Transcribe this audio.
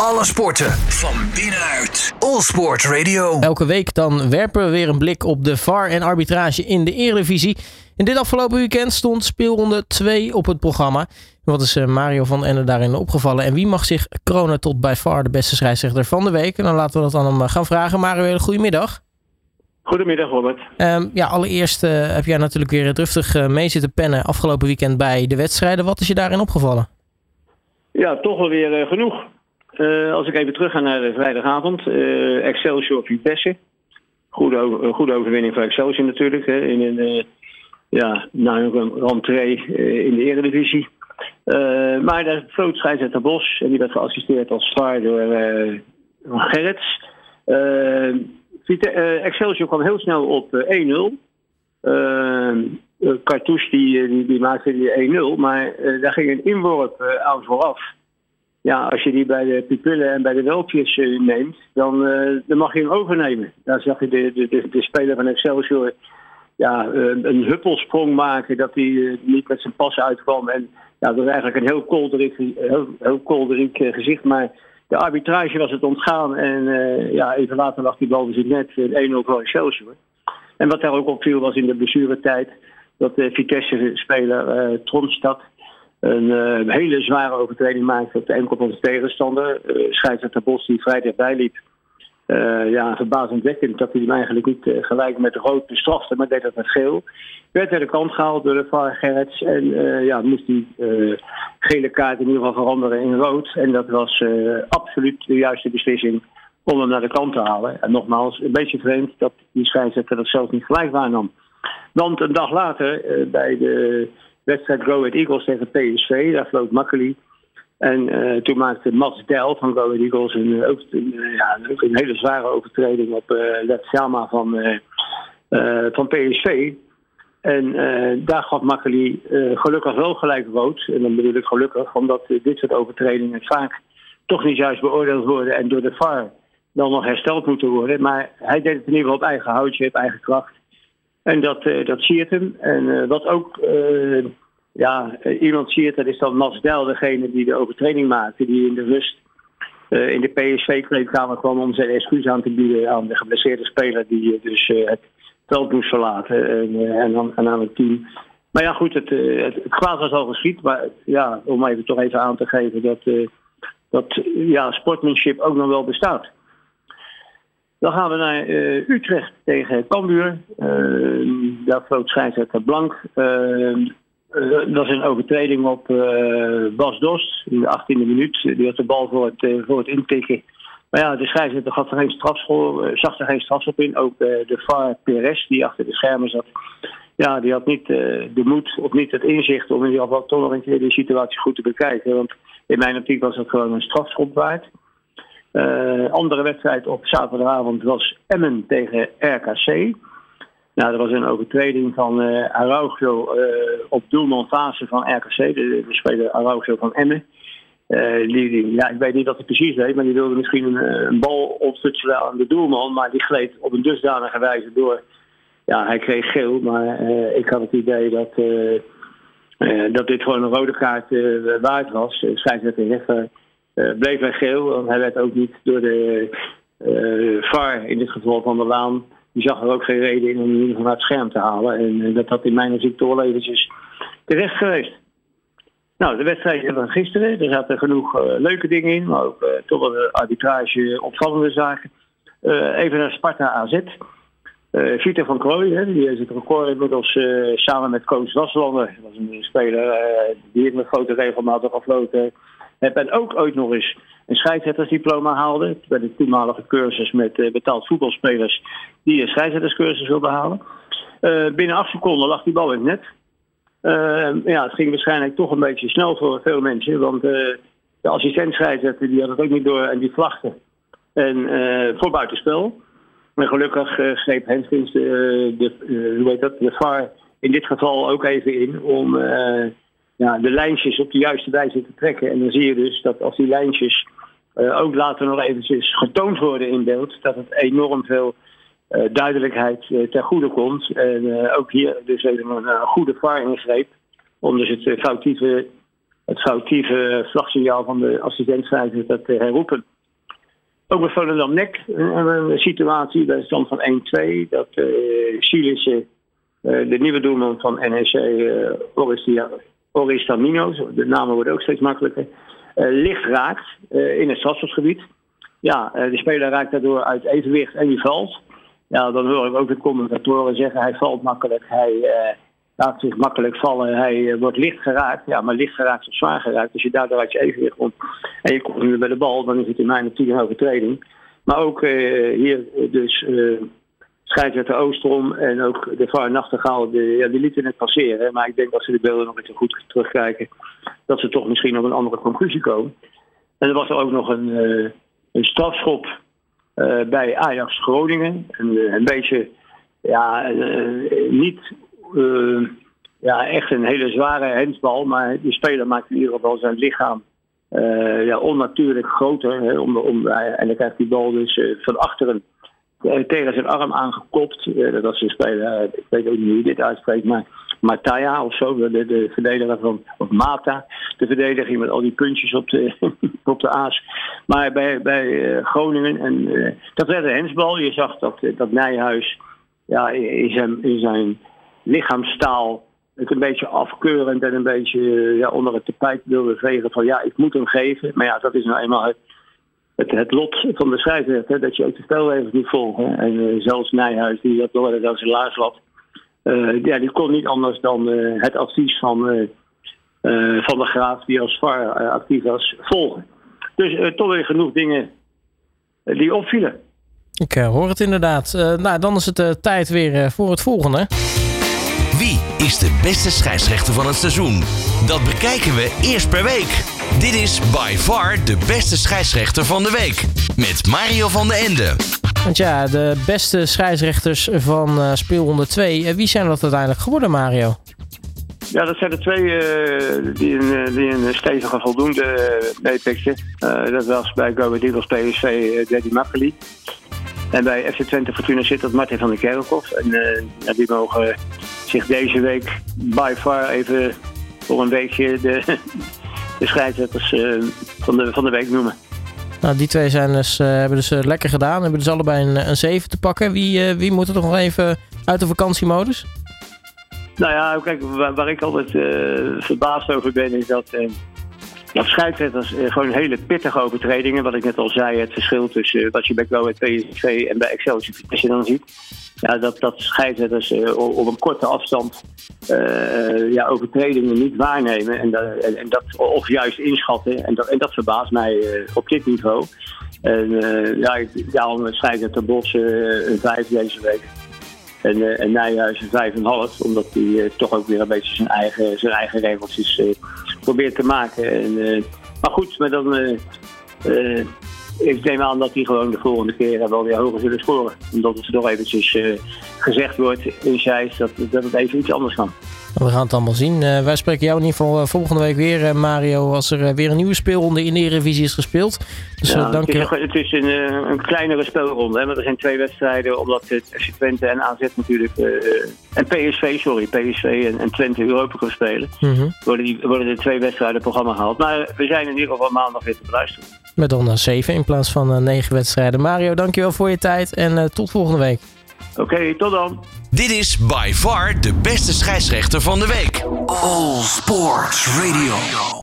Alle sporten van binnenuit. All Sport Radio. Elke week dan werpen we weer een blik op de VAR en arbitrage in de Eredivisie. In dit afgelopen weekend stond speelronde 2 op het programma. Wat is eh, Mario van Ende daarin opgevallen? En wie mag zich kronen tot bij VAR de beste scheidsrechter van de week? En dan laten we dat aan hem eh, gaan vragen. Mario, hele goedemiddag. Goedemiddag, Robert. Um, ja, allereerst uh, heb jij natuurlijk weer driftig uh, mee zitten pennen afgelopen weekend bij de wedstrijden. Wat is je daarin opgevallen? Ja, toch wel weer uh, genoeg. Als ik even terug ga naar de vrijdagavond. Excelsior Vitesse. Goede, goede overwinning voor Excelsior natuurlijk. Hè, in een, ja, na een rentree in de eredivisie. maar daar floot scheidsrechter Bos. En die werd geassisteerd als star door Gerrits. Uh, Excelsior kwam heel snel op uh, 1-0. Uh, Cartouche die, die, maakte die 1-0, maar daar ging een inworp aan vooraf. Ja, als je die bij de pupillen en bij de welpjes neemt, dan, dan mag je hem overnemen. Daar zag je de, de, de, speler van Excelsior ja, een huppelsprong maken dat hij niet met zijn pas uitkwam. En ja, dat was eigenlijk een heel kolderik, heel, heel gezicht, maar de arbitrage was het ontgaan. En ja, even later lag die bal dus net 1-0 voor Excelsior. En wat daar ook opviel was in de blessuretijd dat de Vitesse-speler uh, Tronstad een uh, hele zware overtreding maakte op de enkel van de tegenstander. Uh, scheidsrechter Bos die vrij dichtbij liep. Uh, ja, verbazingwekkend dat hij hem eigenlijk niet gelijk met rood bestrafte, maar deed dat met geel. Werd naar de kant gehaald door de VAR Gerrits en ja, moest die gele kaart in ieder geval veranderen in rood. En dat was absoluut de juiste beslissing om hem naar de kant te halen. En nogmaals, een beetje vreemd dat die scheidsrechter dat zelf niet gelijk waarnam. Want een dag later, bij de wedstrijd Go Ahead Eagles tegen PSV, daar floot Makkeli en uh, toen maakte Mats Del van Go Eagles een, ook, een, ja, een hele zware overtreding op uh, Let Sama van, uh, van PSV. En daar gaf Makkeli gelukkig wel gelijk rood. En dan bedoel ik gelukkig, omdat dit soort overtredingen vaak toch niet juist beoordeeld worden en door de VAR dan nog hersteld moeten worden. Maar hij deed het in ieder geval op eigen houtje, op eigen kracht. En dat, dat siert hem. En wat ook ja, eh, iemand ziet, dat is dan Masdel, degene die de overtreding maakte, die in de rust in de PSV-kleedkamer kwam om zijn excuus aan te bieden aan de geblesseerde speler die dus het veld moest verlaten en, en, aan, aan, het team. Maar ja, goed, het, het, het kwaad was al geschied, maar ja, om even toch even aan te geven dat, dat ja, sportmanship ook nog wel bestaat. Dan gaan we naar Utrecht tegen Cambuur. daar floot scheidsrechter Blank. Uh, dat is een overtreding op uh, Bas Dost in de 18e minuut. Die had de bal voor het, voor het intikken. Maar ja, de scheidsrechter gaf er geen strafschool, zag er geen strafschop in. Ook de VAR Perez, die achter de schermen zat, ja, die had niet de moed of niet het inzicht om in ieder geval toch nog een keer de situatie goed te bekijken. Want in mijn optiek was dat gewoon een strafschop waard. Andere wedstrijd op zaterdagavond was Emmen tegen RKC. Nou, er was een overtreding van uh, Araujo uh, op doelman fase van RKC, de, speler Araujo van Emmen. Uh, die, ja, ik weet niet wat hij precies deed, maar die wilde misschien een, een bal opstutselen aan de doelman, maar die gleed op een dusdanige wijze door. Ja, hij kreeg geel, maar ik had het idee dat, dat dit gewoon een rode kaart waard was. Scheidsrechter rechter bleef bij geel, want hij werd ook niet door de VAR, in dit geval van de Laan, die zag er ook geen reden in om hem geval het scherm te halen. En uh, dat had in mijn optiek toch eventjes terecht geweest. Nou, de wedstrijd we gisteren. Er zaten genoeg leuke dingen in, maar ook uh, toch wel arbitrage opvallende zaken. even naar Sparta AZ. Vita van Krooij, die heeft het record inmiddels samen met coach Waslander. Dat was een speler die ik met grote regelmatig afloten heb. En ook ooit nog eens een scheidsrechtersdiploma haalde. Bij de toenmalige cursus met uh, betaald voetbalspelers die een scheidsrechterscursus wilden halen. Uh, binnen acht seconden lag die bal in het net. Uh, ja, het ging waarschijnlijk toch een beetje snel voor veel mensen. Want de assistent die had het ook niet door en die vlagde. En voor buitenspel. Maar gelukkig greep Henskins de, de, hoe heet dat, de VAR in dit geval ook even in om ja, de lijntjes op de juiste wijze te trekken. En dan zie je dus dat als die lijntjes ook later nog eventjes getoond worden in beeld, dat het enorm veel duidelijkheid ten goede komt. En ook hier dus even een goede VAR ingreep om dus het foutieve het foutieve vlagsignaal van de assistent dat herroepen. Ook bij Volendam Nek een situatie bij de stand van 1-2. Dat uh, de nieuwe doelman van NEC, uh, de namen worden ook steeds makkelijker, licht raakt in het strafschopsgebied. Ja, de speler raakt daardoor uit evenwicht en die valt. Ja, dan hoor ik ook de commentatoren zeggen: hij valt makkelijk, hij laat zich makkelijk vallen, hij wordt licht geraakt. Ja, maar licht geraakt of zwaar geraakt. Als je daardoor uit je evenwicht komt en je komt nu bij de bal, dan is het in mijn optiek een overtreding. Maar ook hier dus uh, scheidsrechter Oostrom en ook de VAR Nachtegaal, de, ja, die lieten het passeren. Maar ik denk dat ze de beelden nog eens goed terugkijken, dat ze toch misschien op een andere conclusie komen. En er was er ook nog een, een strafschop bij Ajax Groningen. Een, een beetje, ja, niet ja, echt een hele zware hensbal, maar die speler maakt in ieder geval zijn lichaam uh, ja, onnatuurlijk groter. Hè, om, om, en dan krijgt die bal dus uh, van achteren tegen zijn arm aangekopt. dat was een speler, ik weet ook niet hoe je dit uitspreekt, maar Mataya of zo, de, de verdediger van, of Mata, de verdediger met al die puntjes op de, op de aas. Maar bij, bij Groningen, en dat werd een hensbal. Je zag dat, dat Nijhuis ja, in zijn lichaamstaal het een beetje afkeurend en een beetje ja, onder het tapijt wilde vegen van ja, ik moet hem geven. Maar ja, dat is nou eenmaal het, het, lot van de scheidsrechter, dat je ook de spelregels niet volgt. En uh, zelfs Nijhuis, die dat door dat zijn laars had, ja, die kon niet anders dan uh, het advies van, van de graaf, die als VAR actief was, volgen. Dus toch weer genoeg dingen die opvielen. Ik hoor het inderdaad. nou, dan is het tijd weer voor het volgende. Wie is de beste scheidsrechter van het seizoen? Dat bekijken we eerst per week. Dit is by far de beste scheidsrechter van de week. Met Mario van den Ende. Want ja, de beste scheidsrechters van uh, speelronde 2. Wie zijn dat uiteindelijk geworden, Mario? Ja, dat zijn de twee uh, die, een, die een stevige voldoende meepikken. Uh, dat was bij Go Ahead Eagles PSV uh, Daddy Makkeli. En bij FC Twente Fortuna zit dat Martin van der Kerkhoff. En die mogen zich deze week by far even voor een weekje de, de scheidsrechters uh, van, de, van de week noemen. Nou, die twee zijn dus, uh, hebben dus uh, lekker gedaan. Hebben dus allebei een, een 7 te pakken. Wie, wie moet er nog even uit de vakantiemodus? Nou ja, kijk, waar, waar ik altijd verbaasd over ben, is dat, dat scheidsrechters gewoon hele pittige overtredingen, wat ik net al zei, het verschil tussen wat je bij Go PSV en bij Excelsior als je dan ziet ja, dat, dat scheidsrechters uh, op een korte afstand uh, ja, overtredingen niet waarnemen. En, en, en, dat, of juist inschatten. En dat, en dat verbaast mij op dit niveau. En ja, ik daarom scheidsrechter Bos een vijf deze week. En, en Nijhuis een vijf en half. Omdat hij toch ook weer een beetje zijn eigen, zijn eigen regeltjes probeert te maken. En, maar goed, maar dan ik neem aan dat die gewoon de volgende keer wel weer hoger zullen scoren. Omdat het nog eventjes uh, gezegd wordt in Zeist dat, dat het even iets anders kan. We gaan het allemaal zien. Uh, wij spreken jou in ieder geval volgende week weer, Mario, als er weer een nieuwe speelronde in de Eredivisie is gespeeld. Dus ja, dank je. Het is, een, een, kleinere speelronde, hè, maar er zijn twee wedstrijden, omdat het FC Twente en AZ natuurlijk, en PSV, sorry, PSV en, en Twente Europa gaan spelen, mm -hmm. worden, die, worden de twee wedstrijden programma gehaald. Maar we zijn in ieder geval maandag weer te beluisteren. Met dan 7 in plaats van 9 wedstrijden. Mario, dankjewel voor je tijd en tot volgende week. Oké, okay, tot dan. Dit is by far de beste scheidsrechter van de week. All Sports Radio.